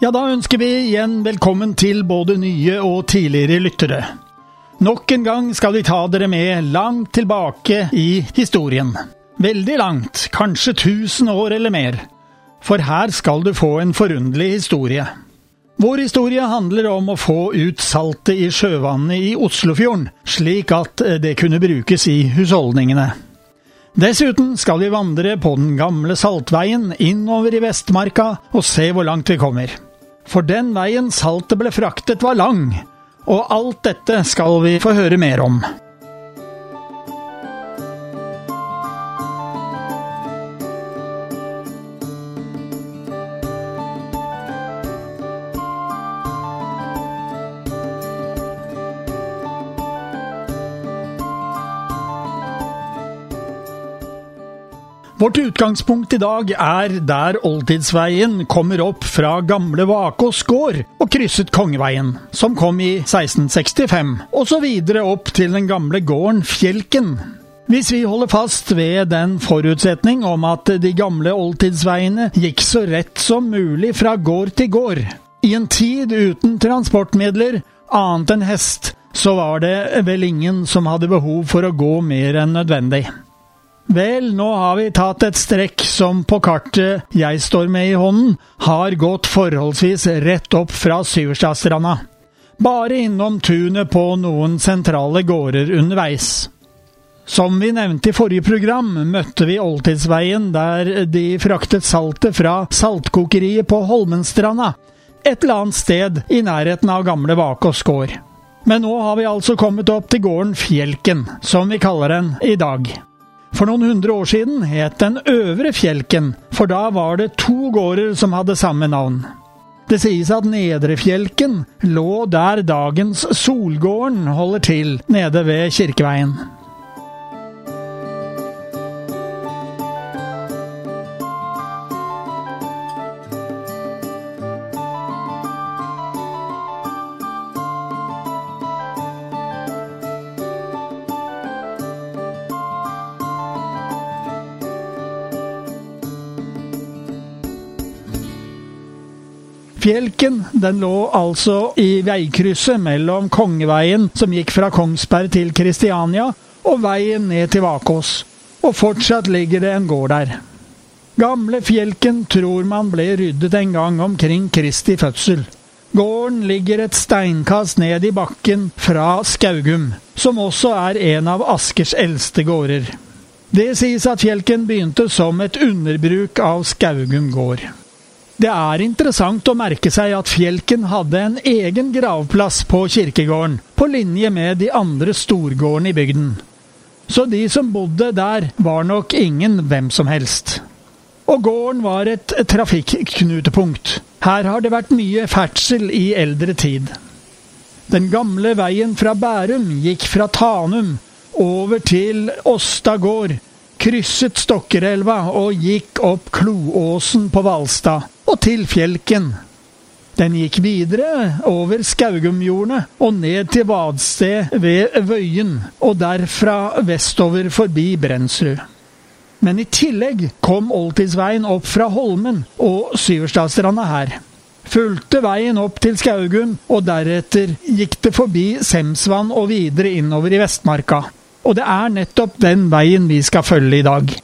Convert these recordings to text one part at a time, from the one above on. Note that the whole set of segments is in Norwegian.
Ja, da ønsker vi igjen velkommen til både nye og tidligere lyttere. Nok en gang skal vi ta dere med langt tilbake i historien. Veldig langt, kanskje tusen år eller mer. For her skal du få en forunderlig historie. Vår historie handler om å få ut saltet i sjøvannet i Oslofjorden, slik at det kunne brukes i husholdningene. Dessuten skal vi vandre på den gamle saltveien innover i Vestmarka og se hvor langt vi kommer. For den veien saltet ble fraktet var lang, og alt dette skal vi få høre mer om. Vårt utgangspunkt i dag er der Oldtidsveien kommer opp fra gamle Vakås gård og krysset Kongeveien, som kom i 1665, og så videre opp til den gamle gården Fjelken. Hvis vi holder fast ved den forutsetning om at de gamle oldtidsveiene gikk så rett som mulig fra gård til gård, i en tid uten transportmidler annet enn hest, så var det vel ingen som hadde behov for å gå mer enn nødvendig. Vel, nå har vi tatt et strekk som på kartet jeg står med i hånden, har gått forholdsvis rett opp fra Syverstadstranda. Bare innom tunet på noen sentrale gårder underveis. Som vi nevnte i forrige program, møtte vi Oldtidsveien der de fraktet saltet fra saltkokeriet på Holmenstranda, et eller annet sted i nærheten av gamle Vakås gård. Men nå har vi altså kommet opp til gården Fjelken, som vi kaller den i dag. For noen hundre år siden het den Øvre Fjelken, for da var det to gårder som hadde samme navn. Det sies at Nedre Fjelken lå der dagens Solgården holder til, nede ved Kirkeveien. Fjelken den lå altså i veikrysset mellom Kongeveien, som gikk fra Kongsberg til Kristiania, og veien ned til Vakås. Og fortsatt ligger det en gård der. Gamle Fjelken tror man ble ryddet en gang omkring Kristi fødsel. Gården ligger et steinkast ned i bakken fra Skaugum, som også er en av Askers eldste gårder. Det sies at Fjelken begynte som et underbruk av Skaugum gård. Det er interessant å merke seg at Fjelken hadde en egen gravplass på kirkegården, på linje med de andre storgårdene i bygden. Så de som bodde der, var nok ingen hvem som helst. Og gården var et trafikknutepunkt. Her har det vært mye ferdsel i eldre tid. Den gamle veien fra Bærum gikk fra Tanum over til Åsta gård, krysset Stokkerelva og gikk opp Kloåsen på Hvalstad og til Fjelken. Den gikk videre over Skaugumjordene og ned til Vadsted ved Vøyen, og derfra vestover forbi Brensrud. Men i tillegg kom Oldtidsveien opp fra Holmen og Syverstadstranda her. Fulgte veien opp til Skaugum, og deretter gikk det forbi Semsvann og videre innover i Vestmarka. Og det er nettopp den veien vi skal følge i dag.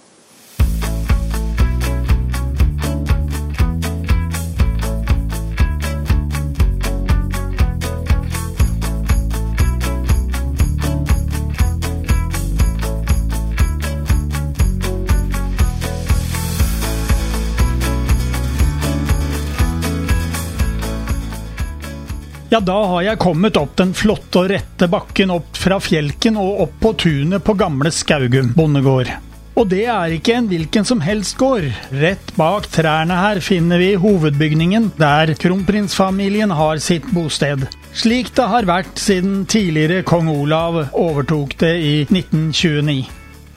Ja, da har jeg kommet opp den flotte og rette bakken opp fra Fjelken og opp på tunet på gamle Skaugum bondegård. Og det er ikke en hvilken som helst gård. Rett bak trærne her finner vi hovedbygningen der kronprinsfamilien har sitt bosted. Slik det har vært siden tidligere kong Olav overtok det i 1929.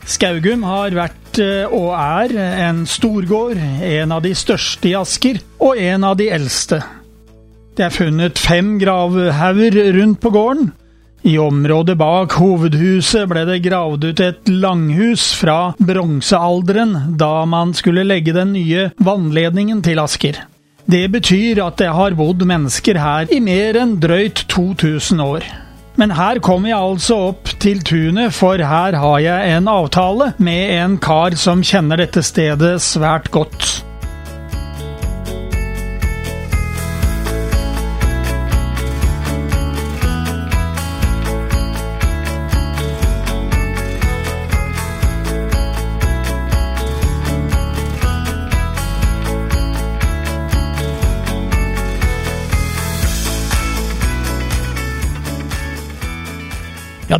Skaugum har vært eh, og er en storgård, en av de største i Asker, og en av de eldste. Det er funnet fem gravhauger rundt på gården. I området bak hovedhuset ble det gravd ut et langhus fra bronsealderen, da man skulle legge den nye vannledningen til Asker. Det betyr at det har bodd mennesker her i mer enn drøyt 2000 år. Men her kommer jeg altså opp til tunet, for her har jeg en avtale med en kar som kjenner dette stedet svært godt.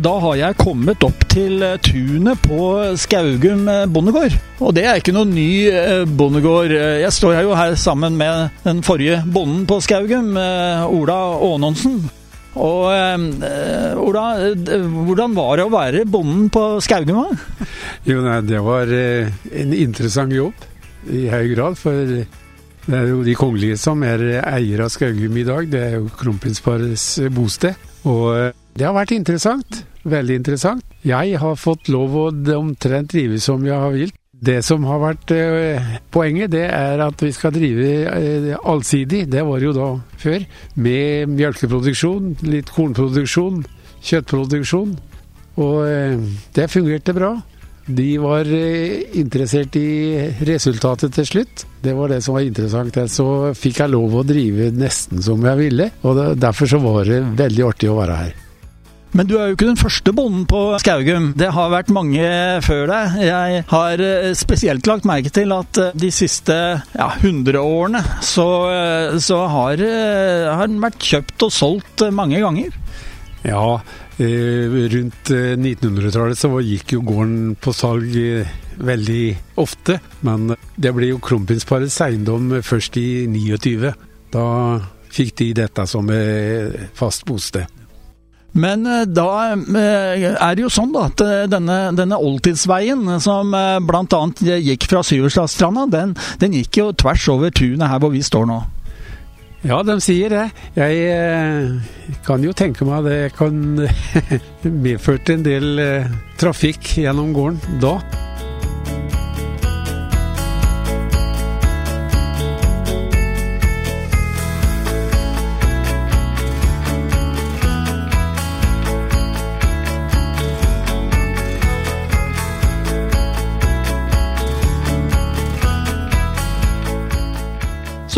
Da har jeg kommet opp til eh, tunet på Skaugum eh, bondegård. Og det er ikke noen ny eh, bondegård. Jeg står jo her sammen med den forrige bonden på Skaugum, Ola Aanonsen. Og Ola, hvordan var det å være bonden på Skaugum? Jo, nei, det var en interessant jobb i høy grad. For det er jo de kongelige som er eiere av Skaugum i dag. Det er jo kronprinsparets bosted. Og det har vært interessant. Veldig interessant. Jeg har fått lov å omtrent drive som jeg har vilt. Det som har vært eh, poenget, det er at vi skal drive eh, allsidig, det var jo da før, med melkeproduksjon, litt kornproduksjon, kjøttproduksjon. Og eh, det fungerte bra. De var interessert i resultatet til slutt. Det var det som var interessant. Så fikk jeg lov å drive nesten som jeg ville, og derfor så var det veldig artig å være her. Men du er jo ikke den første bonden på Skaugum. Det har vært mange før deg. Jeg har eh, spesielt lagt merke til at eh, de siste ja, 100 årene så, eh, så har, har den vært kjøpt og solgt mange ganger. Ja, rundt 1900-tallet så gikk jo gården på salg veldig ofte. Men det ble jo kronprinsparets eiendom først i 29. Da fikk de dette som fast bosted. Men eh, da eh, er det jo sånn da, at eh, denne, denne oldtidsveien som bl.a. gikk fra Syverstadstranda, den, den gikk jo tvers over tunet her hvor vi står nå. Ja, de sier det. Jeg kan jo tenke meg det kan medført en del trafikk gjennom gården da.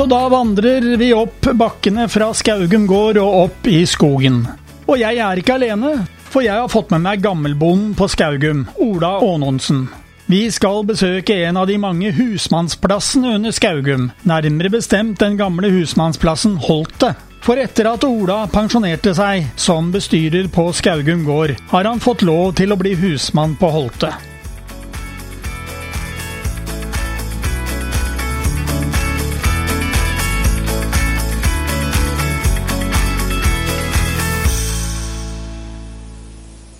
Så da vandrer vi opp bakkene fra Skaugum gård og opp i skogen. Og jeg er ikke alene, for jeg har fått med meg gammelbonden på Skaugum, Ola Aanonsen. Vi skal besøke en av de mange husmannsplassene under Skaugum, nærmere bestemt den gamle husmannsplassen Holtet. For etter at Ola pensjonerte seg som bestyrer på Skaugum gård, har han fått lov til å bli husmann på Holtet.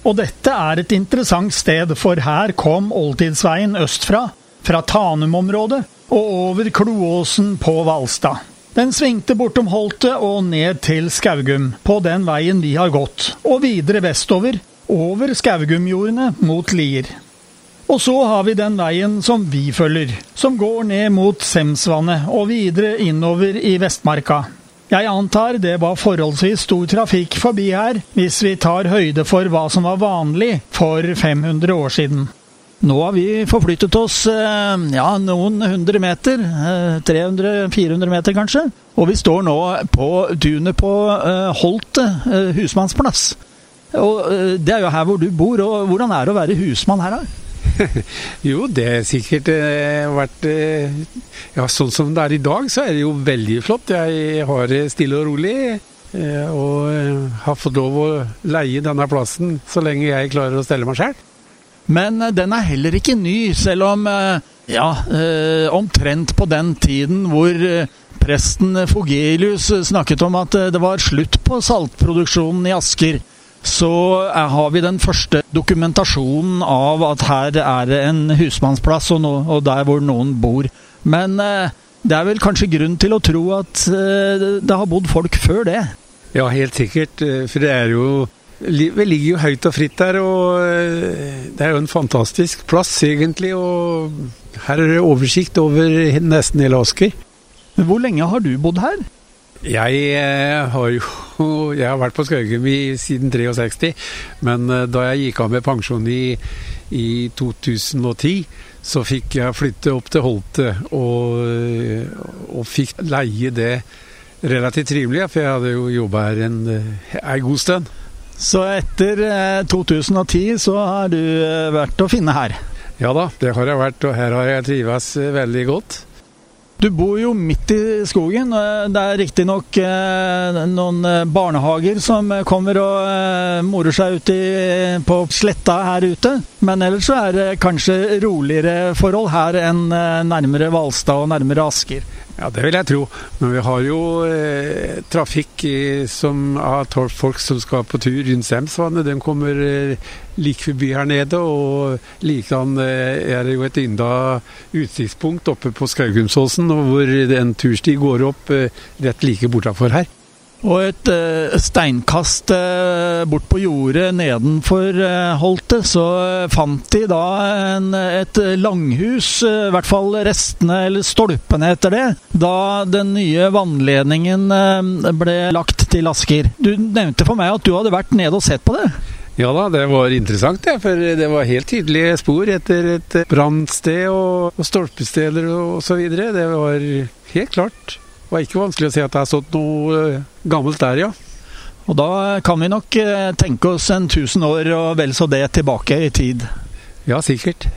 Og dette er et interessant sted, for her kom oldtidsveien østfra, fra Tanum-området og over Kloåsen på Hvalstad. Den svingte bortom Holtet og ned til Skaugum, på den veien vi har gått, og videre vestover, over Skaugumjordene mot Lier. Og så har vi den veien som vi følger, som går ned mot Semsvannet og videre innover i Vestmarka. Jeg antar det var forholdsvis stor trafikk forbi her, hvis vi tar høyde for hva som var vanlig for 500 år siden. Nå har vi forflyttet oss eh, ja, noen hundre meter, 300-400 eh, meter kanskje, og vi står nå på dunet på Holte Holt husmannsplass. Og Det er jo her hvor du bor, og hvordan er det å være husmann her? da? jo, det er sikkert eh, vært eh, Ja, sånn som det er i dag, så er det jo veldig flott. Jeg har det stille og rolig. Eh, og eh, har fått lov å leie denne plassen så lenge jeg klarer å stelle meg sjøl. Men eh, den er heller ikke ny, selv om eh, ja, omtrent på den tiden hvor presten Fogelius snakket om at det var slutt på saltproduksjonen i Asker så har vi den første dokumentasjonen av at her er det en husmannsplass, og, no, og der hvor noen bor. Men eh, det er vel kanskje grunn til å tro at eh, det har bodd folk før det? Ja, helt sikkert. Eh, for det er jo Vi ligger jo høyt og fritt der, og eh, det er jo en fantastisk plass, egentlig. Og her er det oversikt over nesten hele Asker. Hvor lenge har du bodd her? Jeg eh, har jo jeg har vært på Skaugum siden 63, men eh, da jeg gikk av med pensjon i, i 2010, så fikk jeg flytte opp til Holte og, eh, og fikk leie det relativt trivelig, for jeg hadde jo jobba her en, en god stund. Så etter 2010 så har du vært å finne her? Ja da, det har jeg vært, og her har jeg trives veldig godt. Du bor jo midt i skogen. Det er riktignok eh, noen eh, barnehager som kommer og eh, morer seg ute på sletta her ute. Men ellers så er det kanskje roligere forhold her enn nærmere Hvalstad og nærmere Asker. Ja, det vil jeg tro. Men vi har jo eh, trafikk som av folk som skal på tur rundt Semsvannet. De kommer eh, like forbi her nede. Og likedan eh, er det jo et ynda utsiktspunkt oppe på Skaugumsåsen, hvor en tursti går opp eh, rett like bortafor her. Og et uh, steinkast uh, bort på jordet nedenfor uh, holtet, så fant de da en, et langhus, i hvert fall restene eller stolpene etter det, da den nye vannledningen ble lagt til Asker. Du nevnte for meg at du hadde vært nede og sett på det? Ja da, det var interessant, ja, for det var helt tydelige spor etter et brannsted og, og stolpesteder og osv. Det var helt klart det var ikke vanskelig å se at det er stått noe eh, gammelt der, ja. Og da kan vi nok eh, tenke oss en tusen år og vel så det tilbake i tid. Ja, sikkert.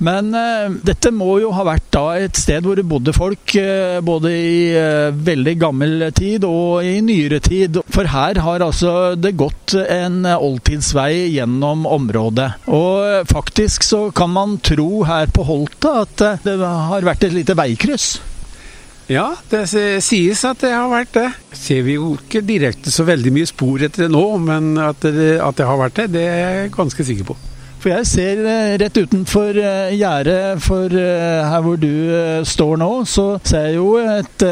Men uh, dette må jo ha vært da et sted hvor det bodde folk uh, både i uh, veldig gammel tid og i nyere tid. For her har altså det gått en oldtidsvei gjennom området. Og faktisk så kan man tro her på Holta at det har vært et lite veikryss. Ja, det sies at det har vært det. Ser vi jo ikke direkte så veldig mye spor etter det nå, men at det, at det har vært det, det er jeg ganske sikker på. For jeg ser eh, rett utenfor eh, gjerdet for eh, her hvor du står nå, så ser jeg jo et,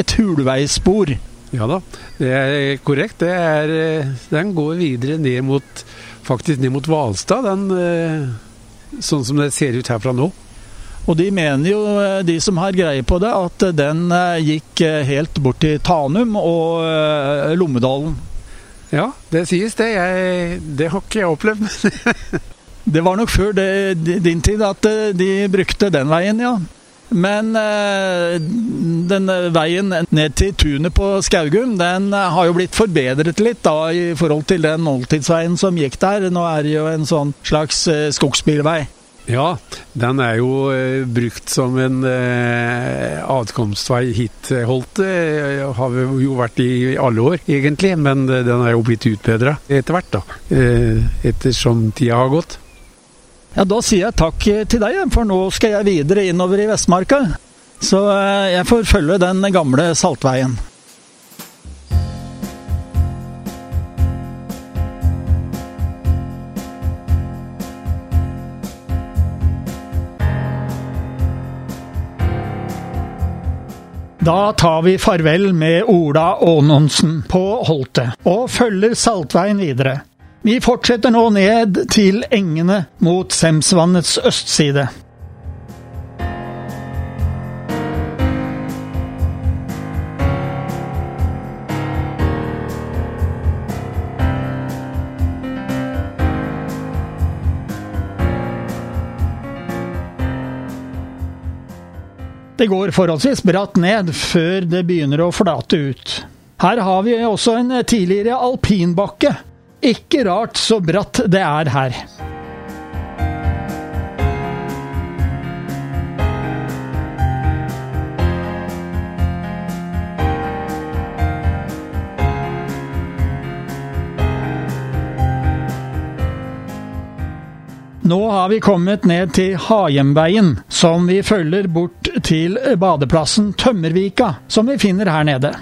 et hulveispor. Ja da, det er korrekt. Det er, den går videre ned mot faktisk ned mot Hvalstad, den sånn som det ser ut herfra nå. Og de mener jo, eh, de som har greie på det, at den eh, gikk eh, helt bort til Tanum og Lommedalen. Ja, det sies det. Jeg, det har ikke jeg opplevd. det var nok før det, din tid at de brukte den veien, ja. Men den veien ned til tunet på Skaugum, den har jo blitt forbedret litt da i forhold til den oldtidsveien som gikk der. Nå er det jo en sånn slags skogsbilvei. Ja, den er jo eh, brukt som en eh, adkomstvei hit, holdt, Holte. Eh, har jo vært i alle år, egentlig. Men eh, den er jo blitt utbedra etter hvert, da. Eh, ettersom tida har gått. Ja, Da sier jeg takk til deg, for nå skal jeg videre innover i Vestmarka. Så jeg får følge den gamle saltveien. Da tar vi farvel med Ola Aanonsen på Holte, og følger Saltveien videre. Vi fortsetter nå ned til engene mot Semsvannets østside. Det går forholdsvis bratt ned før det begynner å flate ut. Her har vi også en tidligere alpinbakke. Ikke rart så bratt det er her. Nå har vi kommet ned til Hajemveien, som vi følger bort til badeplassen Tømmervika, som vi finner her nede.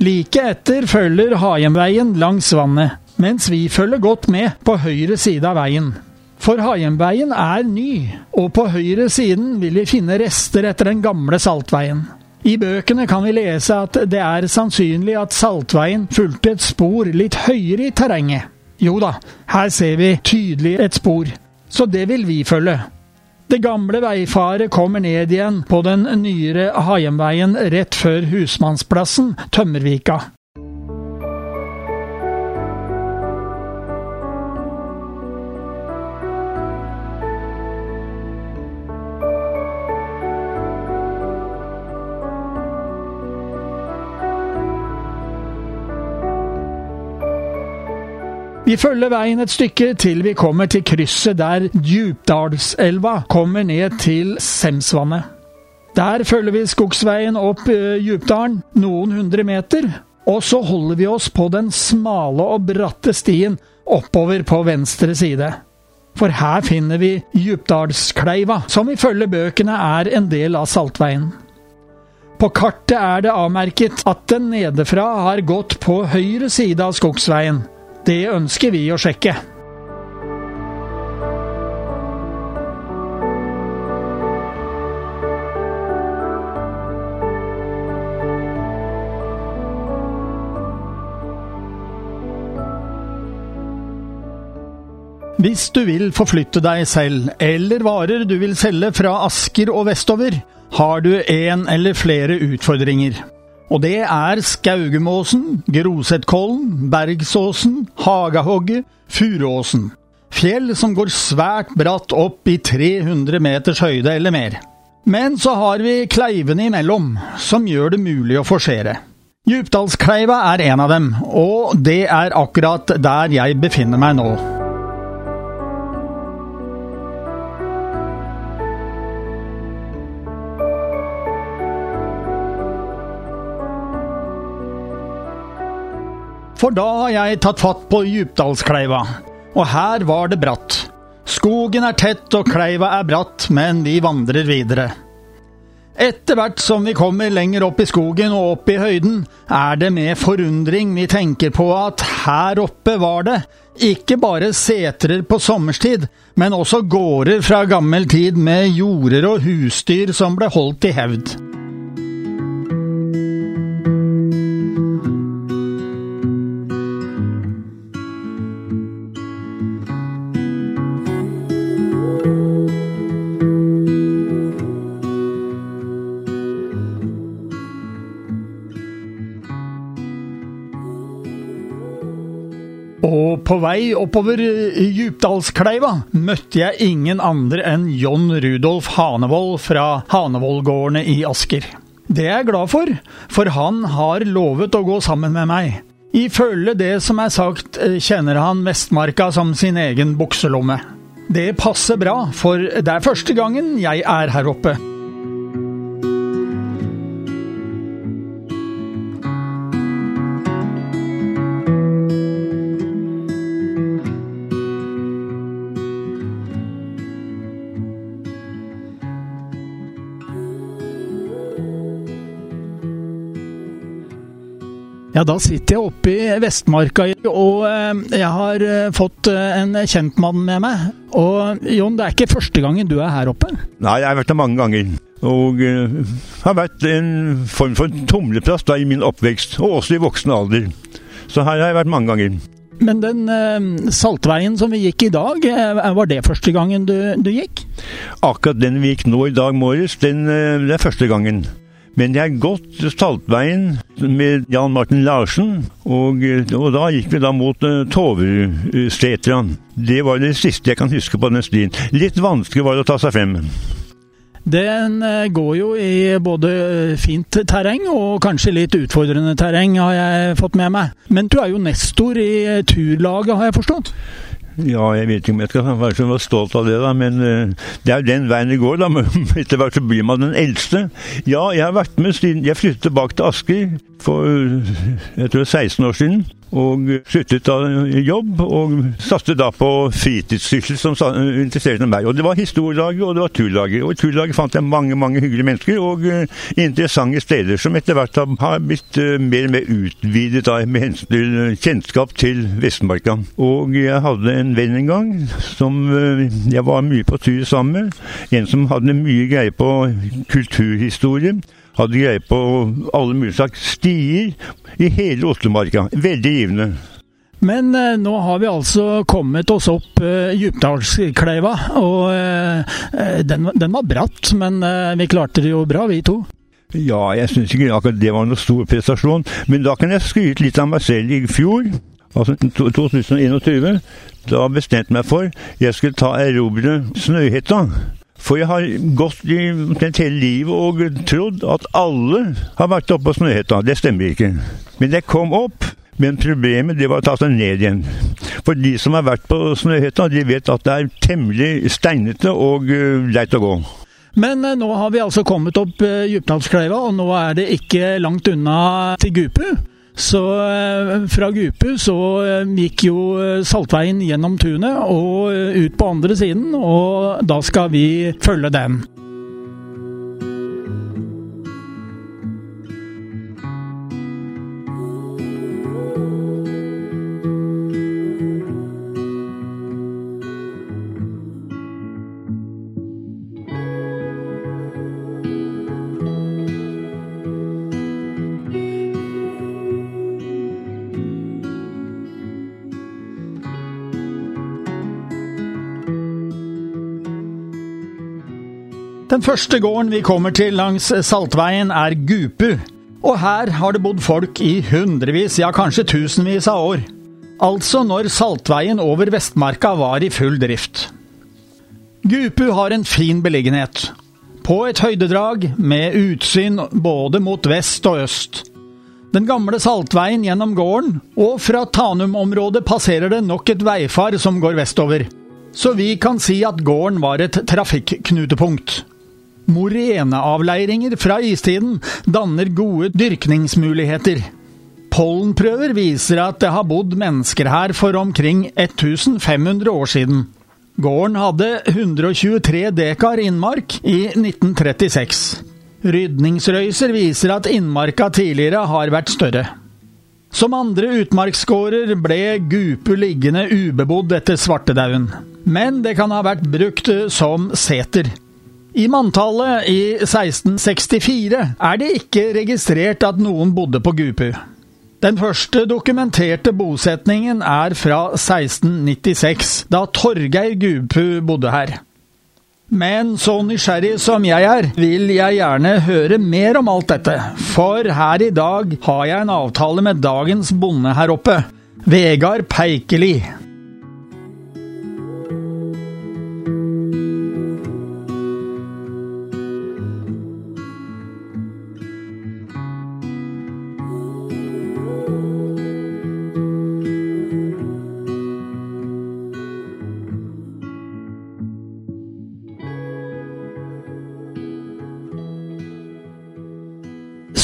Like etter følger Hajemveien langs vannet, mens vi følger godt med på høyre side av veien. For Hajemveien er ny, og på høyre siden vil vi finne rester etter den gamle saltveien. I bøkene kan vi lese at det er sannsynlig at Saltveien fulgte et spor litt høyere i terrenget. Jo da, her ser vi tydelig et spor så det vil vi følge. Det gamle veifaret kommer ned igjen på den nyere Haiemveien rett før Husmannsplassen, Tømmervika. Vi følger veien et stykke til vi kommer til krysset der Djupdalselva kommer ned til Semsvannet. Der følger vi skogsveien opp Djupdalen noen hundre meter, og så holder vi oss på den smale og bratte stien oppover på venstre side. For her finner vi Djupdalskleiva, som ifølge bøkene er en del av Saltveien. På kartet er det avmerket at den nedefra har gått på høyre side av skogsveien. Det ønsker vi å sjekke. Hvis du vil forflytte deg selv, eller varer du vil selge fra Asker og vestover, har du en eller flere utfordringer. Og det er Skaugemåsen, Grosetkollen, Bergsåsen, Hagahogget, Furuåsen. Fjell som går svært bratt opp i 300 meters høyde eller mer. Men så har vi kleivene imellom, som gjør det mulig å forsere. Djupdalskleiva er en av dem, og det er akkurat der jeg befinner meg nå. For da har jeg tatt fatt på Djupdalskleiva, og her var det bratt. Skogen er tett og kleiva er bratt, men vi vandrer videre. Etter hvert som vi kommer lenger opp i skogen og opp i høyden, er det med forundring vi tenker på at her oppe var det ikke bare setrer på sommerstid, men også gårder fra gammel tid med jorder og husdyr som ble holdt i hevd. Vei oppover Djupdalskleiva møtte jeg ingen andre enn John Rudolf Hanevold fra Hanevoldgårdene i Asker. Det er jeg glad for, for han har lovet å gå sammen med meg. Ifølge det som er sagt, kjenner han Vestmarka som sin egen bukselomme. Det passer bra, for det er første gangen jeg er her oppe. Ja, da sitter jeg oppe i Vestmarka, og eh, jeg har eh, fått eh, en kjentmann med meg. Og Jon, det er ikke første gangen du er her oppe? Nei, jeg har vært her mange ganger. Og uh, har vært en form for tumleplass da i min oppvekst, og også i voksen alder. Så her har jeg vært mange ganger. Men den uh, saltveien som vi gikk i dag, var det første gangen du, du gikk? Akkurat den vi gikk nå i dag morges, den, uh, det er første gangen. Men jeg har gått Saltveien med Jan Martin Larsen, og, og da gikk vi da mot uh, Toversetra. Det var det siste jeg kan huske på den stien. Litt vanskelig var det å ta seg frem. Den uh, går jo i både fint terreng og kanskje litt utfordrende terreng, har jeg fått med meg. Men du er jo nestor i turlaget, har jeg forstått? Ja, jeg vet ikke om jeg skal være så stolt av det, da, men uh, det er jo den veien det går. da, Etter hvert så blir man den eldste. Ja, jeg har vært med siden jeg flyttet tilbake til Asker for jeg tror 16 år siden og sluttet da jobb, og satte da på fritidssyssel som interesserte meg. Og Det var historielaget og det var turlaget. Og I turlaget fant jeg mange mange hyggelige mennesker og uh, interessante steder som etter hvert har blitt uh, mer og mer utvidet da, med hensyn til uh, kjennskap til Vestmarka. Og jeg hadde en venn en gang som jeg var mye på tur sammen med. En som hadde mye greie på kulturhistorie hadde greie på alle mulige slags stier i hele Oslomarka. Veldig givende. Men eh, nå har vi altså kommet oss opp eh, Djupdalskleiva, og eh, den, den, var bratt, men eh, vi klarte det jo bra, vi to. Ja, jeg syns ikke akkurat det var noen stor prestasjon, men da kan jeg skryte litt av meg selv. I fjor, altså 2021, da bestemte jeg meg for jeg skulle ta erobre Snøhetta. For jeg har gått i omtrent hele livet og trodd at alle har vært oppe på Snøhetta. Det stemmer ikke. Men jeg kom opp, men problemet det var å ta seg ned igjen. For de som har vært på Snøhetta, de vet at det er temmelig steinete og uh, leit å gå. Men uh, nå har vi altså kommet opp uh, Djupdalskleiva, og nå er det ikke langt unna til Gupu. Så eh, fra Gupu så eh, gikk jo eh, Saltveien gjennom tunet og ut på andre siden, og da skal vi følge den. Den første gården vi kommer til langs Saltveien er Gupu. Og her har det bodd folk i hundrevis, ja kanskje tusenvis av år. Altså når Saltveien over Vestmarka var i full drift. Gupu har en fin beliggenhet. På et høydedrag med utsyn både mot vest og øst. Den gamle Saltveien gjennom gården, og fra Tanum-området passerer det nok et veifar som går vestover. Så vi kan si at gården var et trafikknutepunkt. Moreneavleiringer fra istiden danner gode dyrkningsmuligheter. Pollenprøver viser at det har bodd mennesker her for omkring 1500 år siden. Gården hadde 123 dekar innmark i 1936. Rydningsrøyser viser at innmarka tidligere har vært større. Som andre utmarksgårder ble Gupu liggende ubebodd etter svartedauden, men det kan ha vært brukt som seter. I manntallet i 1664 er det ikke registrert at noen bodde på Gupu. Den første dokumenterte bosetningen er fra 1696, da Torgeir Gupu bodde her. Men så nysgjerrig som jeg er, vil jeg gjerne høre mer om alt dette, for her i dag har jeg en avtale med dagens bonde her oppe, Vegard Peikeli.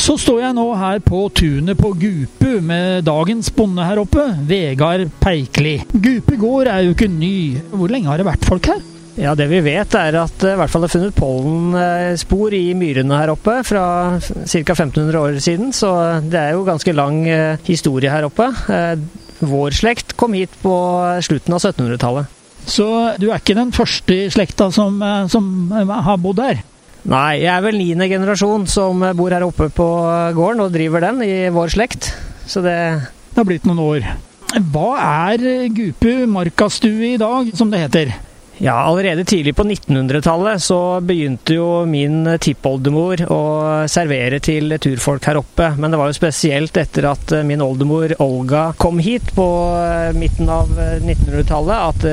Så står jeg nå her på tunet på Gupu med dagens bonde her oppe, Vegard Peikli. Gupe gård er jo ikke ny. Hvor lenge har det vært folk her? Ja, Det vi vet er at det i hvert fall er funnet pollenspor i myrene her oppe fra ca. 1500 år siden, så det er jo ganske lang eh, historie her oppe. Eh, vår slekt kom hit på slutten av 1700-tallet. Så du er ikke den første i slekta som, eh, som har bodd her? Nei, jeg er vel niende generasjon som bor her oppe på gården og driver den i vår slekt. Så det Det har blitt noen år. Hva er Gupu markastue i dag, som det heter? Ja, allerede tidlig på 1900-tallet så begynte jo min tippoldemor å servere til turfolk her oppe. Men det var jo spesielt etter at min oldemor Olga kom hit på midten av 1900-tallet at,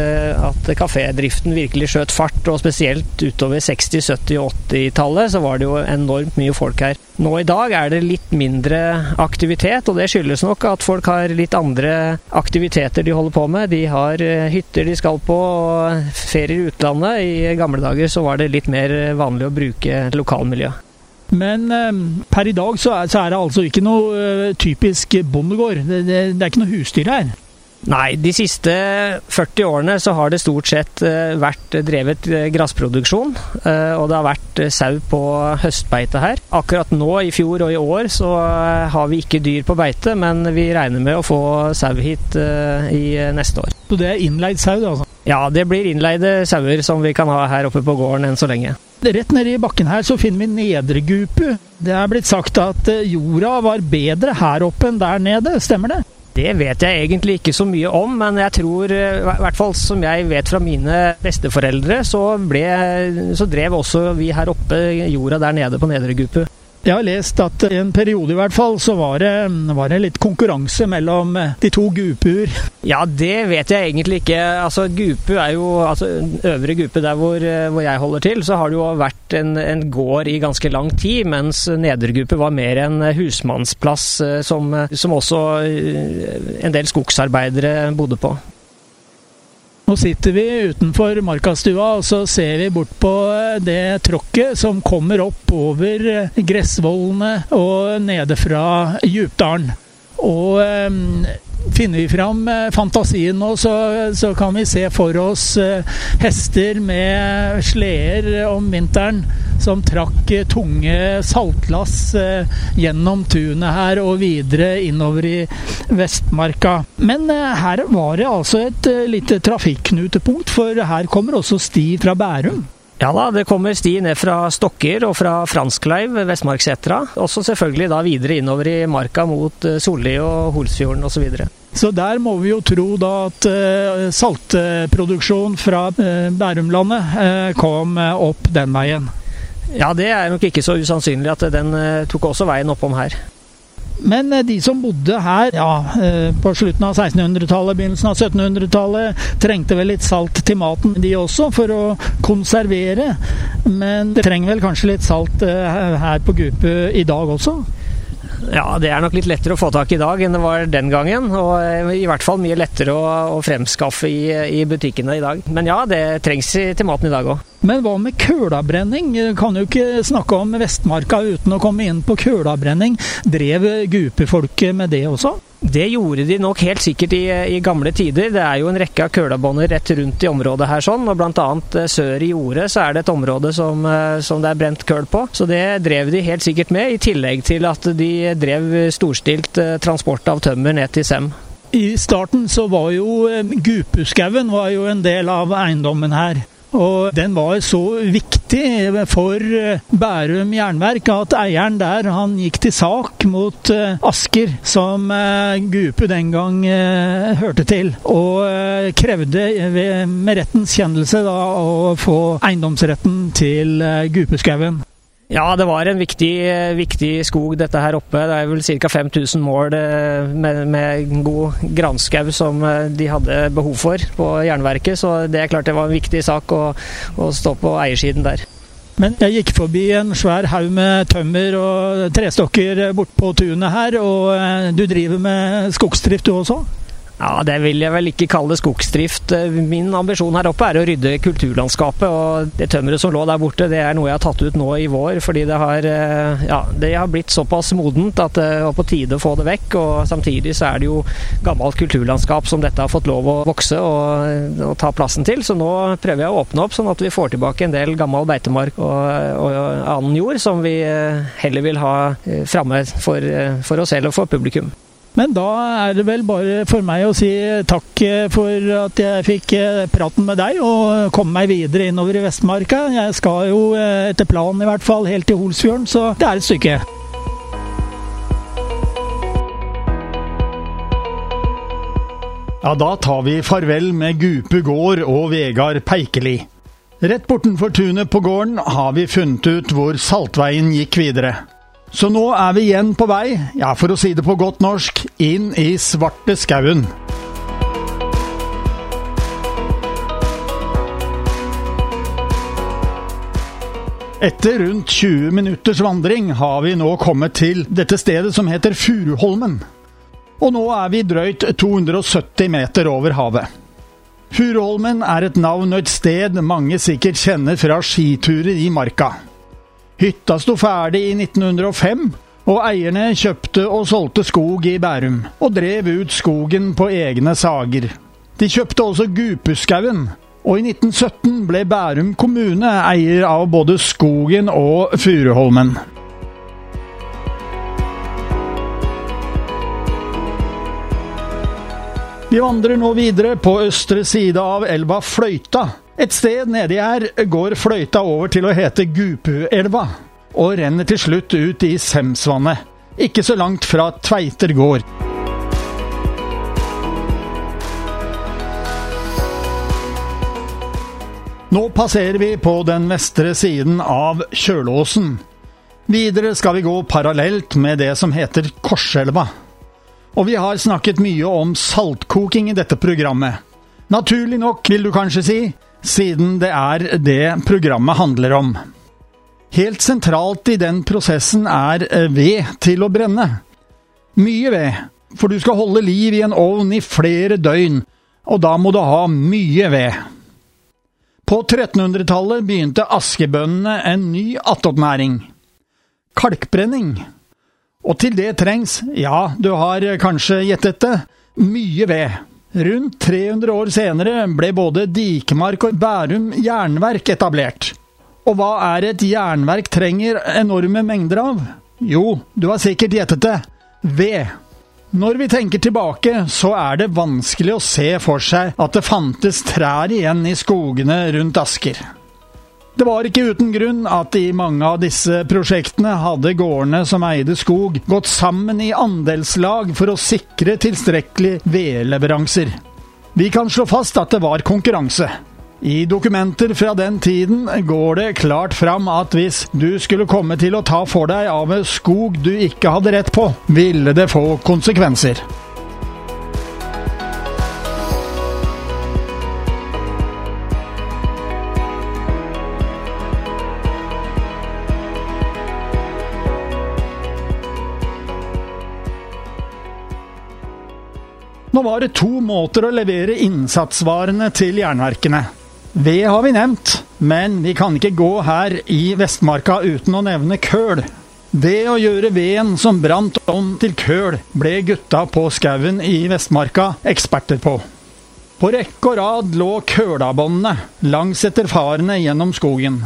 at kafédriften virkelig skjøt fart. Og spesielt utover 60-, 70- og 80-tallet så var det jo enormt mye folk her. Nå i dag er det litt mindre aktivitet, og det skyldes nok at folk har litt andre aktiviteter de holder på med. De har hytter de skal på, og ferier i utlandet. I gamle dager så var det litt mer vanlig å bruke lokalmiljøet. Men eh, per i dag så er, så er, det altså ikke noe eh, typisk bondegård. Det, det, det er ikke noe husdyr her. Nei, de siste 40 årene så har det stort sett vært drevet gressproduksjon. Og det har vært sau på høstbeite her. Akkurat nå, i fjor og i år, så har vi ikke dyr på beite, men vi regner med å få sau hit i neste år. Så det er innleid sau, altså? Ja, det blir innleide sauer som vi kan ha her oppe på gården enn så lenge. Rett nede i bakken her så finner vi Nedregupu. Det er blitt sagt at jorda var bedre her oppe enn der nede, stemmer det? Det vet jeg egentlig ikke så mye om, men jeg tror, i hvert fall som jeg vet fra mine besteforeldre, så, ble, så drev også vi her oppe jorda der nede på Nedre Gupu. Jeg har lest at i en periode i hvert fall, så var det, var det litt konkurranse mellom de to gupuer. Ja, det vet jeg egentlig ikke. Altså, Gupu er jo altså, Øvre Gupe, der hvor, hvor, jeg holder til, så har det jo vært en, en gård i ganske lang tid, mens Nedre Gupe var mer en husmannsplass som, som også en del skogsarbeidere bodde på. Nå sitter vi utenfor markastua og så ser vi bort på det tråkket som kommer opp over gressvollene og nede fra Djupdalen. Og finner vi fram fantasien nå, så, så, kan vi se for oss hester med sleder om vinteren som trakk tunge saltlass gjennom tunet her og videre innover i Vestmarka. Men her var det altså et lite trafikknutepunkt, for her kommer også sti fra Bærum. Ja da, det kommer sti ned fra Stokker og fra Franskleiv, Vestmarksetra. Også selvfølgelig da videre innover i marka mot Solli og Holsfjorden osv. Så, så der må vi jo tro da at uh, saltproduksjon fra uh, Bærumlandet kom opp den veien. Ja, det er nok ikke så usannsynlig at den tok også veien oppom her. Men de som bodde her ja, på slutten av 1600-tallet, begynnelsen av 1700-tallet, trengte vel litt salt til maten, de også, for å konservere. Men det trenger vel kanskje litt salt her på Gupu i dag også? Ja, det er nok litt lettere å få tak i i dag enn det var den gangen. Og i hvert fall mye lettere å, å fremskaffe i, i, butikkene i dag. Men ja, det trengs til maten i dag òg. Men hva med kølabrenning? Kan jo ikke snakke om Vestmarka uten å komme inn på kølabrenning. Drev gupefolket med det også? Det gjorde de nok helt sikkert i, i, gamle tider. Det er jo en rekke av kølabånder rett rundt i området her, sånn, og bl.a. sør i jordet så er det et område som, som, det er brent køl på. Så det drev de helt sikkert med, i tillegg til at de drev storstilt transport av tømmer ned til Sem. I starten så var jo gupeskauen en del av eiendommen her. Og den var så viktig for eh, Bærum jernverk at eieren der han gikk til sak mot eh, Asker, som Gupe den gang hørte til, og krevde med rettens kjennelse da å få eiendomsretten til Gupuskauen. Ja, det var en viktig, viktig, skog dette her oppe. Det er vel ca. 5000 mål med, med god granskau som eh, de hadde behov for på jernverket, så det er klart det var en viktig sak å, å stå på eiersiden der. Men jeg gikk forbi en svær haug med tømmer og trestokker bortpå tunet her, og eh, du driver med skogsdrift du også? Ja, Det vil jeg vel ikke kalle skogsdrift. Min ambisjon her oppe er å rydde kulturlandskapet. Og det tømmeret som lå der borte, det er noe jeg har tatt ut nå i vår. Fordi det har, eh, ja, det har blitt såpass modent at det var på tide å få det vekk. Og samtidig så er det jo gammelt kulturlandskap som dette har fått lov å vokse og, og ta plassen til. Så nå prøver jeg å åpne opp sånn at vi får tilbake en del gammel beitemark og, og annen jord som vi eh, heller vil ha eh, framme for, for oss selv og for publikum. Men da er det vel bare for meg å si takk for at jeg fikk eh, praten med deg og komme meg videre innover i Vestmarka. Jeg skal jo eh, etter planen i hvert fall helt til Holsfjorden, så det er et stykke. Ja, da tar vi farvel med Gupe gård og Vegard Peikeli. Rett bortenfor tunet på gården har vi funnet ut hvor Saltveien gikk videre. Så nå er vi igjen på vei, ja, for å si det på godt norsk, inn i svarte skauen. Etter rundt 20 minutters vandring har vi nå kommet til dette stedet som heter Furuholmen. Og nå er vi drøyt 270 meter over havet. Furuholmen er et navn og et sted mange sikkert kjenner fra skiturer i marka. Hytta sto ferdig i 1905, og eierne kjøpte og solgte skog i Bærum, og drev ut skogen på egne sager. De kjøpte også Gupuskauen, og i 1917 ble Bærum kommune eier av både skogen og Furuholmen. Vi vandrer nå videre på østre side av elva Fløyta, et sted nedi her går fløyta over til å hete Gupuelva, og renner til slutt ut i Semsvannet, ikke så langt fra Tveiter gård. Nå passerer vi på den vestre siden av Kjølåsen. Videre skal vi gå parallelt med det som heter Korselva. Og vi har snakket mye om saltkoking i dette programmet. Naturlig nok, vil du kanskje si, siden det er det programmet handler om. Helt sentralt i den prosessen er ved til å brenne. Mye ved, for du skal holde liv i en ovn i flere døgn, og da må du ha mye ved. På 1300-tallet begynte askebøndene en ny attåtnæring. Kalkbrenning. Og til det trengs, ja, du har kanskje gjettet det, mye ved. Rundt 300 år senere ble både Dikemark og Bærum jernverk etablert. Og hva er et jernverk trenger enorme mengder av? Jo, du har sikkert gjettet det. Ved. Når vi tenker tilbake, så er det vanskelig å se for seg at det fantes trær igjen i skogene rundt Asker. Det var ikke uten grunn at i mange av disse prosjektene hadde gårdene som eide skog, gått sammen i andelslag for å sikre tilstrekkelig vedleveranser. Vi kan slå fast at det var konkurranse. I dokumenter fra den tiden går det klart fram at hvis du skulle komme til å ta for deg av skog du ikke hadde rett på, ville det få konsekvenser. Nå var det to måter å levere innsatsvarene til jernverkene. Ved har vi nevnt, men vi kan ikke gå her i Vestmarka uten å nevne køl. Det å gjøre veden som brant om til køl, ble gutta på skauen i Vestmarka eksperter på. På rekke og rad lå kølabåndene langs etter farene gjennom skogen.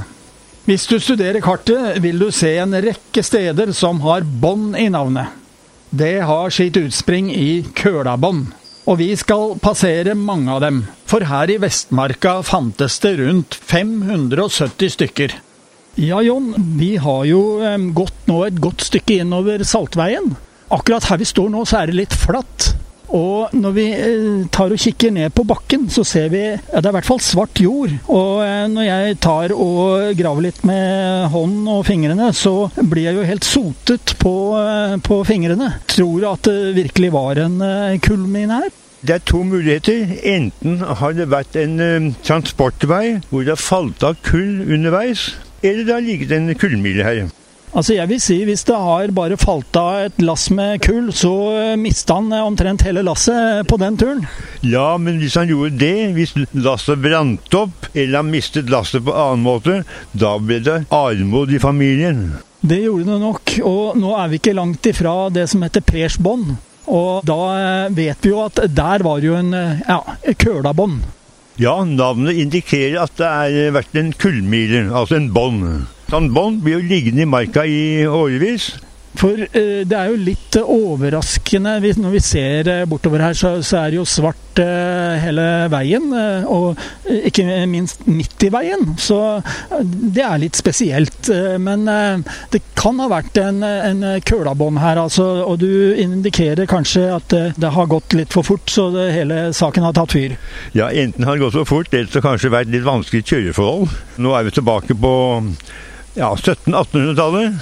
Hvis du studerer kartet, vil du se en rekke steder som har bånd i navnet. Det har sitt utspring i kølabånd. Og vi skal passere mange av dem, for her i Vestmarka fantes det rundt 570 stykker. Ja, Jon, vi har jo gått nå et godt stykke innover Saltveien. Akkurat her vi står nå, så er det litt flatt. Og når vi eh, tar og kikker ned på bakken, så ser vi ja, det er i hvert fall svart jord. Og eh, når jeg tar og graver litt med hånden og fingrene, så blir jeg jo helt sotet på, eh, på fingrene. Tror at det virkelig var en kullmine her. Det er to muligheter. Enten har det vært en transportvei hvor det har falt av kull underveis, eller det har ligget en kullmile her. Altså jeg vil si Hvis det har bare falt av et lass med kull, så mista han omtrent hele lasset på den turen. Ja, men hvis han gjorde det, hvis lasset brant opp, eller han mistet lasset på annen måte, da ble det armod i familien. Det gjorde det nok, og nå er vi ikke langt ifra det som heter persbånd. Og da vet vi jo at der var jo en ja, kølabånd. Ja, navnet indikerer at det har vært en kullmile, altså en bånd. Sånn bånd blir jo liggende i marka i årevis. For eh, det er jo litt overraskende når vi ser eh, bortover her, så, så, er det jo svart eh, hele veien. Eh, og eh, ikke minst midt i veien. Så eh, det er litt spesielt. men det kan ha vært en, en kølabånd her, altså. Og du indikerer kanskje at det har gått litt for fort, så det, hele saken har tatt fyr. Ja, enten har det gått for fort, eller så kanskje vært litt vanskelig kjøreforhold. Nå er vi tilbake på ja, 1700-1800-tallet.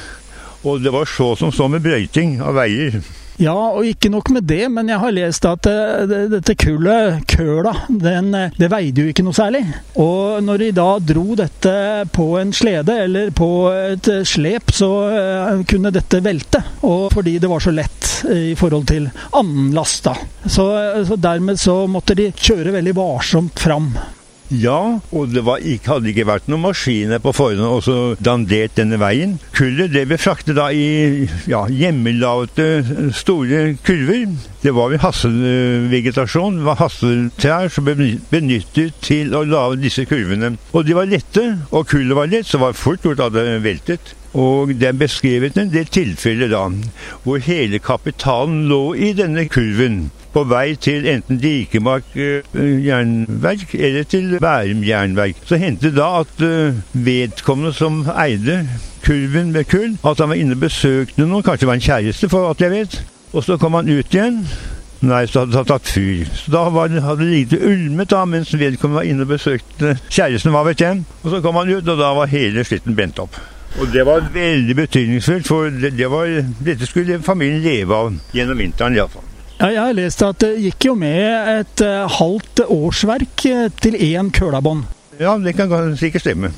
Og det var så som så med brøyting av veier. Ja, og ikke nok med det, men jeg har lest at det, dette kullet, køla, den, det veide jo ikke noe særlig. Og når de da dro dette på en slede eller på et slep, så kunne dette velte. Og fordi det var så lett i forhold til annen last, da. Så, så dermed så måtte de kjøre veldig varsomt fram. Ja, og det ikke, hadde ikke vært noen maskiner på forhånd og så dandert denne veien. Kullet det ble fraktet da i ja, hjemmelagde store kurver. Det var hasselvegetasjon, det var hasseltrær som ble benyttet til å lage disse kurvene. Og de var lette, og kullet var lett, så var det fort gjort at det veltet. Og det er beskrevet en del tilfeller da, hvor hele kapitalen lå i denne kurven på vei til enten Dikemark uh, jernverk eller til Bærum jernverk. Så hendte det da at uh, vedkommende som eide kurven med kull, at han var inne og besøkte noen, kanskje det var en kjæreste, for alt jeg vet. Og så kom han ut igjen Nei, så hadde det tatt fyr. Så da var, hadde det ligget ulmet da, mens vedkommende var inne og besøkte kjæresten hva vet jeg. Og så kom han ut, og da var hele slitten brent opp. Og det var veldig betydningsfullt, for det, det var, dette skulle familien leve av gjennom vinteren iallfall. Ja, jeg har lest at det gikk jo med et uh, halvt årsverk eh, til én kølabånd. Ja, det kan sikkert stemme.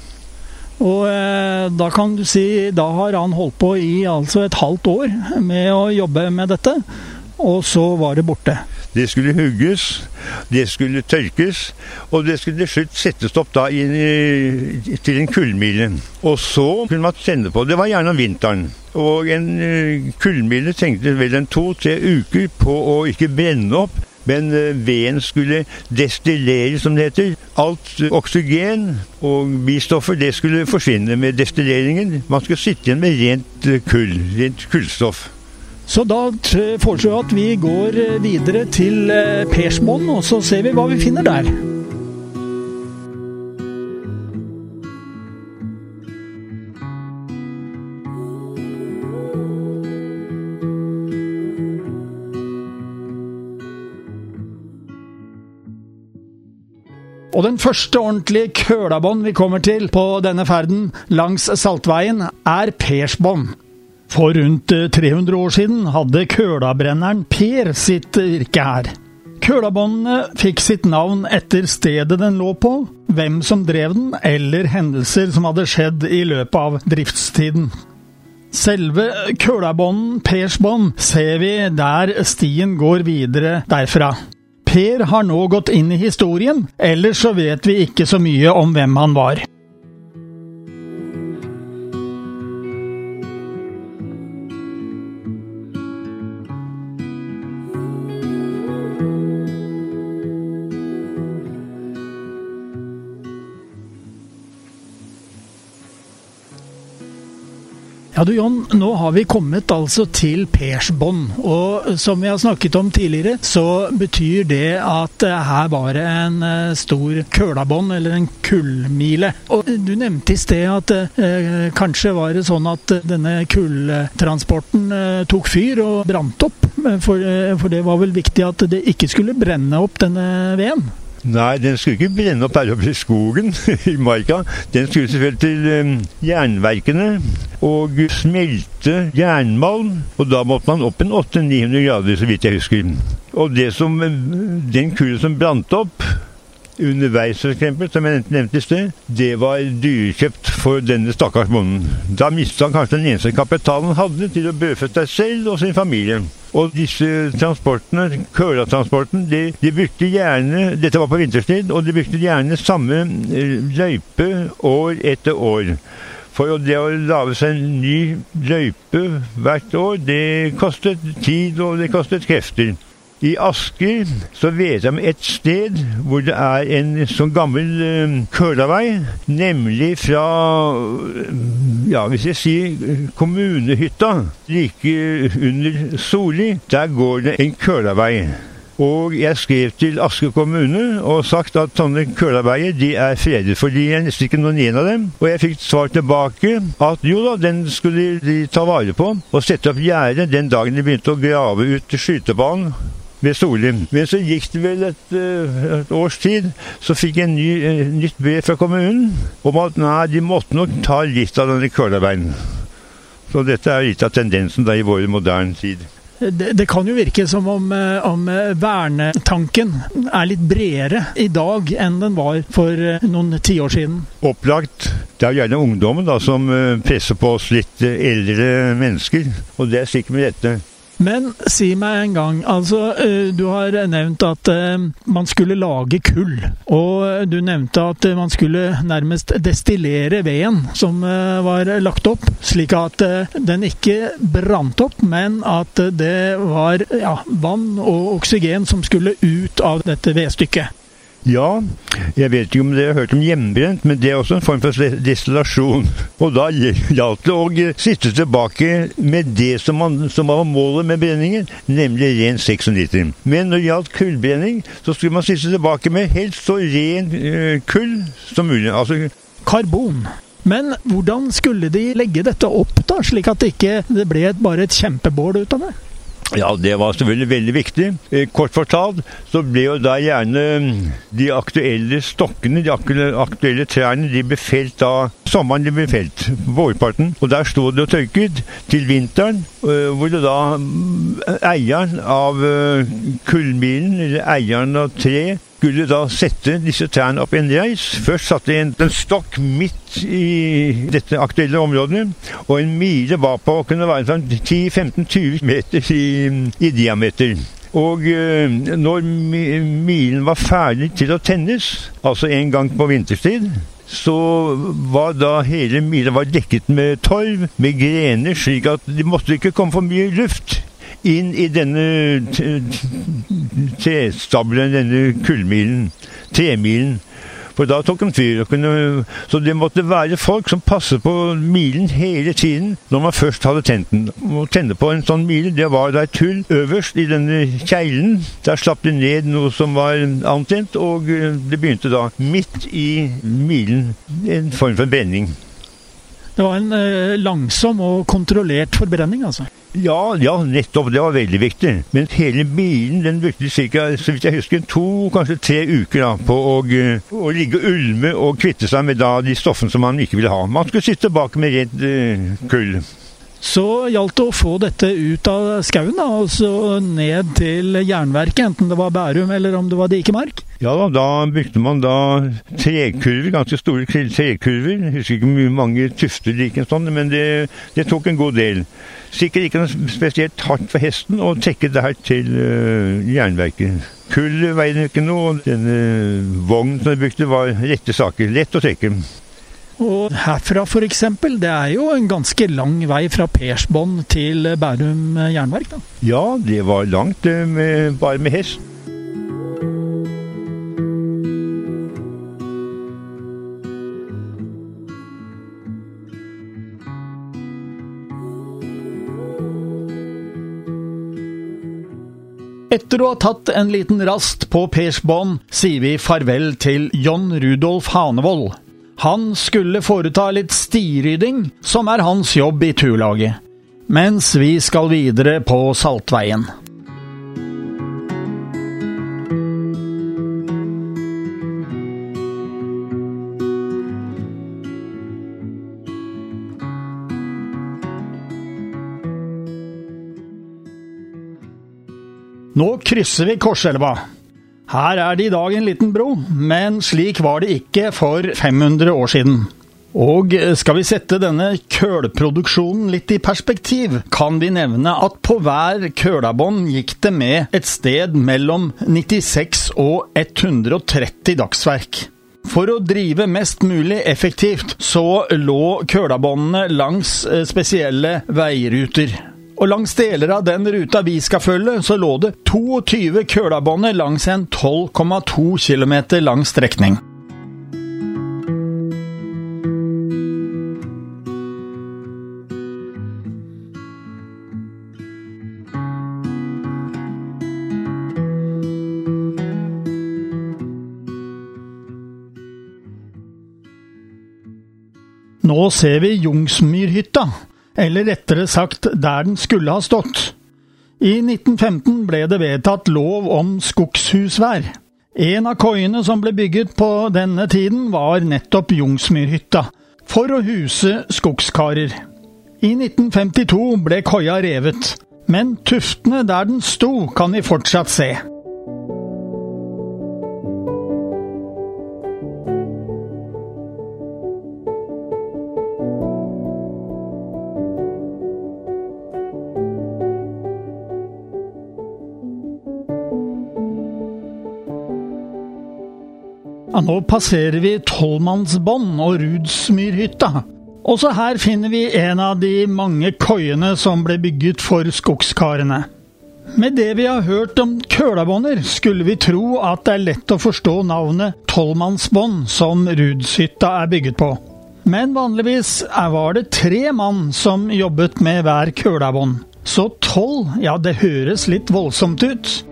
Og eh, da kan du si da har han holdt på i altså et halvt år med å jobbe med dette, og så var det borte. Det skulle hugges, det skulle tørkes, og det skulle til slutt settes opp da i, til en kullmile. Og så kunne man sende på. Det var gjerne om vinteren. Og en uh, kullmile trengte vel en to-tre uker på å ikke brenne opp. Men uh, veden skulle destilleres, som det heter. Alt oksygen og bistoffer det skulle forsvinne med destilleringen. Man skulle sitte igjen med rent kull, rent kullstoff. Så da foreslår jeg at vi går eh, videre til eh, Persmoen, og så ser vi hva vi finner der. Og den første ordentlige kølabånd vi kommer til på denne ferden langs Saltveien, er Persbånd. For rundt 300 eh, år siden hadde kølabrenneren Per sitt virke her. Kølabåndene fikk sitt navn etter stedet den lå på, hvem som drev den, eller hendelser som hadde skjedd i løpet av driftstiden. Selve kølabånden, Pers bånd, ser vi der stien går videre derfra. Per har nå gått inn i historien, ellers så vet vi ikke så mye om hvem han var. Ja du John, nå har vi kommet altså til Persbånd. Og som vi har snakket om tidligere, så betyr det at eh, her var det en eh, stor kølabånd, eller en kullmile. Og du nevnte i sted at eh, kanskje var det sånn at denne kulltransporten eh, tok fyr og brant opp. For, eh, for det var vel viktig at det ikke skulle brenne opp denne veden? Nei, den skulle ikke brenne opp her oppe i skogen, i marka. Den skulle selvfølgelig til um, jernverkene og smelte jernmalm. Og da måtte man opp en 800-900 grader, så vidt jeg husker. Og som, den kulden som brant opp underveis, f.eks., som jeg nevnte i sted, det var dyrekjøpt for denne stakkars bonden. Da mistet han kanskje den eneste kapitalen han hadde til å brødfø seg selv og sin familie. Og disse transportene, Kølatransporten, de, de brukte gjerne Dette var på vinterstid, og de brukte gjerne samme eh, løype år etter år. For det å lage seg en ny løype hvert år, det kostet tid og det kostet krefter. I Asker så vet jeg om et sted hvor det er en sånn gammel uh, kølavei, nemlig fra ja, hvis jeg sier kommunehytta like under Soli. Der går det en kølavei. Og jeg skrev til Asker kommune og sagt at sånne kølaveier de er fredet, for de er nesten ikke noen igjen av dem. Og jeg fikk svar tilbake at jo da, den skulle de ta vare på og sette opp gjerde den dagen de begynte å grave ut skytebanen ved Solheim. Men så gikk det vel et, eh, et års tid, så fikk jeg en ny, nytt brev fra kommunen om at nei, de måtte nok ta litt av denne kølaveien. Så dette er litt av tendensen da i vår moderne tid. Det, det, kan jo virke som om, eh, om, eh, vernetanken er litt bredere i dag enn den var for noen tiår siden. Opplagt. Det er jo gjerne ungdommen da som presser på oss litt eldre mennesker, og det er sikkert med dette. Men si meg en gang, altså eh, du har nevnt at eh, man skulle lage kull. Og du nevnte at man skulle nærmest destillere veden som eh, var lagt opp, slik at den ikke brant opp, men at det var ja, vann og oksygen som skulle ut av dette vedstykket. Ja, jeg vet ikke om dere har hørt om hjemmebrent, men det er også en form for destillasjon. Og da gjaldt det å sitte tilbake med det som, man, som, var målet med brenningen, nemlig ren 96. Men når det gjaldt kullbrenning, så skulle man sitte tilbake med helst så ren uh, kull som mulig. Altså Karbon. Men hvordan skulle de legge dette opp, da, slik at det ikke ble bare et kjempebål ut av det? Ja, det var selvfølgelig veldig viktig. Eh, kort fortalt så ble jo da gjerne mm, de aktuelle stokkene, de aktuelle trærne, de ble felt da sommeren de ble felt, vårparten. Og der sto det og tørket til vinteren, eh, hvor det da mm, eieren av kullbilen, kullmilen, eller eieren av tre, skulle da sette disse trærne opp en reis. Først satte de en, en stokk midt i dette aktuelle området, og en mile var på kunne være sånn 10-15-20 meter i, i diameter. Og øh, når milen var ferdig til å tennes, altså en gang på vinterstid, så var da hele mila dekket med torv, med grener, slik at det måtte ikke komme for mye luft inn i denne trestabelen, denne kullmilen, tremilen. For da tok de fyr. Så det måtte være folk som passet på milen hele tiden når man først hadde tent den. Å tenne på en sånn mile, det var da et hull øverst i denne kjeglen. Der slapp det ned noe som var antent, og det begynte da midt i milen en form for brenning. Det var en eh, langsom og kontrollert forbrenning, altså? Ja, ja, nettopp. Det var veldig viktig. Men hele bilen den brukte ca. så vidt jeg husker, to, kanskje tre uker da, på å, å, ligge og ulme og kvitte seg med da, de stoffene som man ikke ville ha. Man skulle sitte bak med redd uh, kull. Så gjaldt det å få dette ut av skauen, da, altså ned til jernverket, enten det var Bærum eller om det var Dikemark? Ja da, da brukte man da trekurver, ganske store trekurver. Jeg husker ikke hvor mange tufter en sånn, men det, det tok en god del. Sikkert ikke noe spesielt hardt for hesten å trekke det her til uh, jernverket. Kull veide ikke noe, og denne vognen som de brukte var rette saker. Lett å trekke. Og herfra f.eks., det er jo en ganske lang vei fra Persbånd til Bærum jernverk? da? Ja, det var langt, eh, med, bare med hest. Etter å ha tatt en liten rast på Persbånd, sier vi farvel til John Rudolf Hanevold. Han skulle foreta litt stirydding, som er hans jobb i turlaget, mens vi skal videre på Saltveien. Nå krysser vi Korselva. Her er det i dag en liten bro, men slik var det ikke for 500 år siden. Og skal vi sette denne kølproduksjonen litt i perspektiv, kan vi nevne at på hver kølabånd gikk det med et sted mellom 96 og 130 dagsverk. For å drive mest mulig effektivt så lå kølabåndene langs eh, spesielle veiruter. Og langs deler av den ruta vi skal følge, så lå det 22 kølabånder langs en 12,2 km lang strekning. Nå ser vi Jungsmyrhytta, eller rettere sagt der den skulle ha stått. I 1915 ble det vedtatt lov om skogshusvær. En av koiene som ble bygget på denne tiden, var nettopp Jungsmyrhytta, for å huse skogskarer. I 1952 ble koia revet, men tuftene der den sto, kan vi fortsatt se. Ja, nå passerer vi Tollmannsbånd og Rudsmyrhytta. Også her finner vi en av de mange koiene som ble bygget for skogskarene. Med det vi har hørt om kølabånder, skulle vi tro at det er lett å forstå navnet Tollmannsbånd som Rudshytta er bygget på. Men vanligvis var det tre mann som jobbet med hver kølabånd. Så tolv, ja det høres litt voldsomt ut.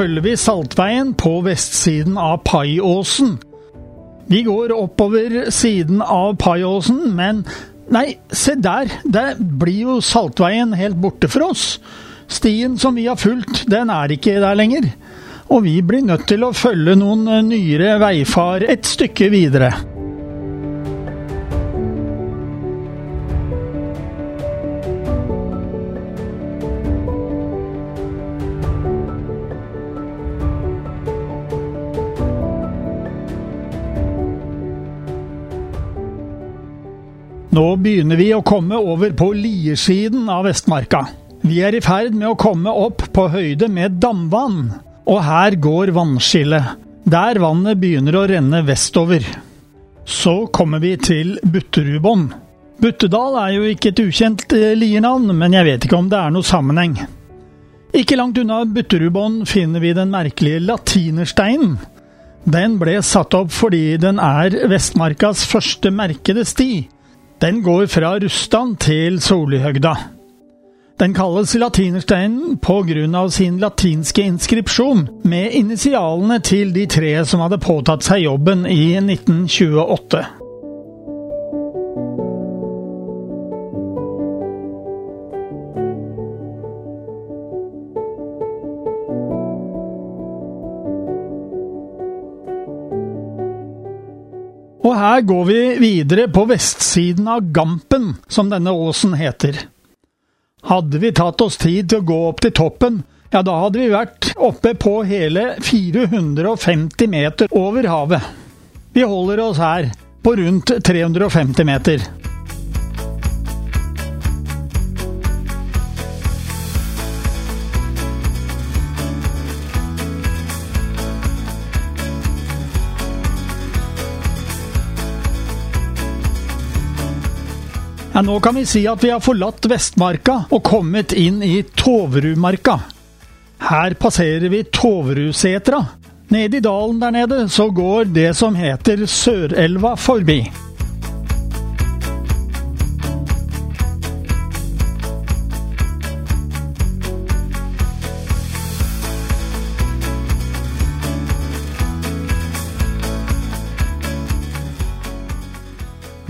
Følger vi Saltveien på vestsiden av Paiåsen. Vi går oppover siden av Paiåsen, men nei, se der! Der blir jo Saltveien helt borte for oss. Stien som vi har fulgt, den er ikke der lenger. Og vi blir nødt til å følge noen nyere veifar et stykke videre. Nå begynner vi å komme over på liersiden av Vestmarka. Vi er i ferd med å komme opp på høyde med damvann, og her går vannskillet, der vannet begynner å renne vestover. Så kommer vi til Butterudbånd. Buttedal er jo ikke et ukjent eh, liernavn, men jeg vet ikke om det er noe sammenheng. Ikke langt unna Butterudbånd finner vi den merkelige latinersteinen. Den ble satt opp fordi den er Vestmarkas første merkede sti. Den går fra Rustan til Solihøgda. Den kalles latinersteinen pga. sin latinske inskripsjon, med initialene til de tre som hadde påtatt seg jobben i 1928. Og her går vi videre på vestsiden av Gampen, som denne åsen heter. Hadde vi tatt oss tid til å gå opp til toppen, ja, da hadde vi vært oppe på hele 450 meter over havet. Vi holder oss her på rundt 350 meter. Nå kan vi si at vi har forlatt Vestmarka og kommet inn i Toverudmarka. Her passerer vi Toverudsetra. Nede i dalen der nede så går det som heter Sørelva forbi.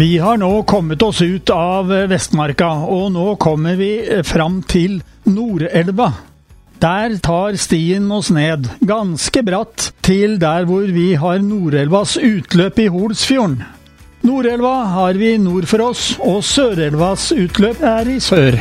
Vi har nå kommet oss ut av Vestmarka, og nå kommer vi fram til Nordelva. Der tar stien oss ned, ganske bratt, til der hvor vi har Nordelvas utløp i Holsfjorden. Nordelva har vi nord for oss, og Sørelvas utløp er i sør.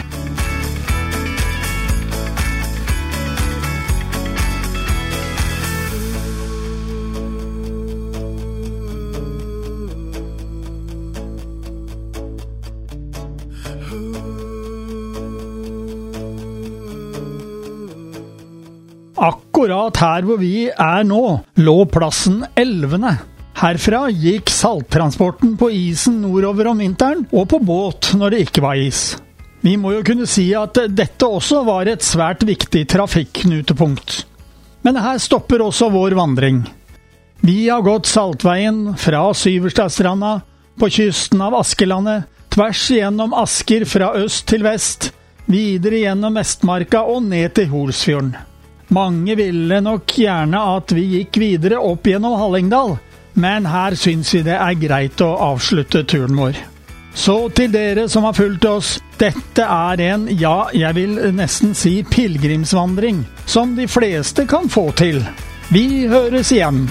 Akkurat her hvor vi er nå, lå plassen Elvene. Herfra gikk salttransporten på isen nordover om vinteren, og på båt når det ikke var is. Vi må jo kunne si at dette også var et svært viktig trafikknutepunkt. Men her stopper også vår vandring. Vi har gått Saltveien fra Syverstadstranda, på kysten av Askelandet, tvers igjennom Asker fra øst til vest, videre gjennom Vestmarka og ned til Holsfjorden. Mange ville nok gjerne at vi gikk videre opp gjennom Hallingdal, men her syns vi det er greit å avslutte turen vår. Så til dere som har fulgt oss, dette er en, ja, jeg vil nesten si pilegrimsvandring, som de fleste kan få til. Vi høres igjen.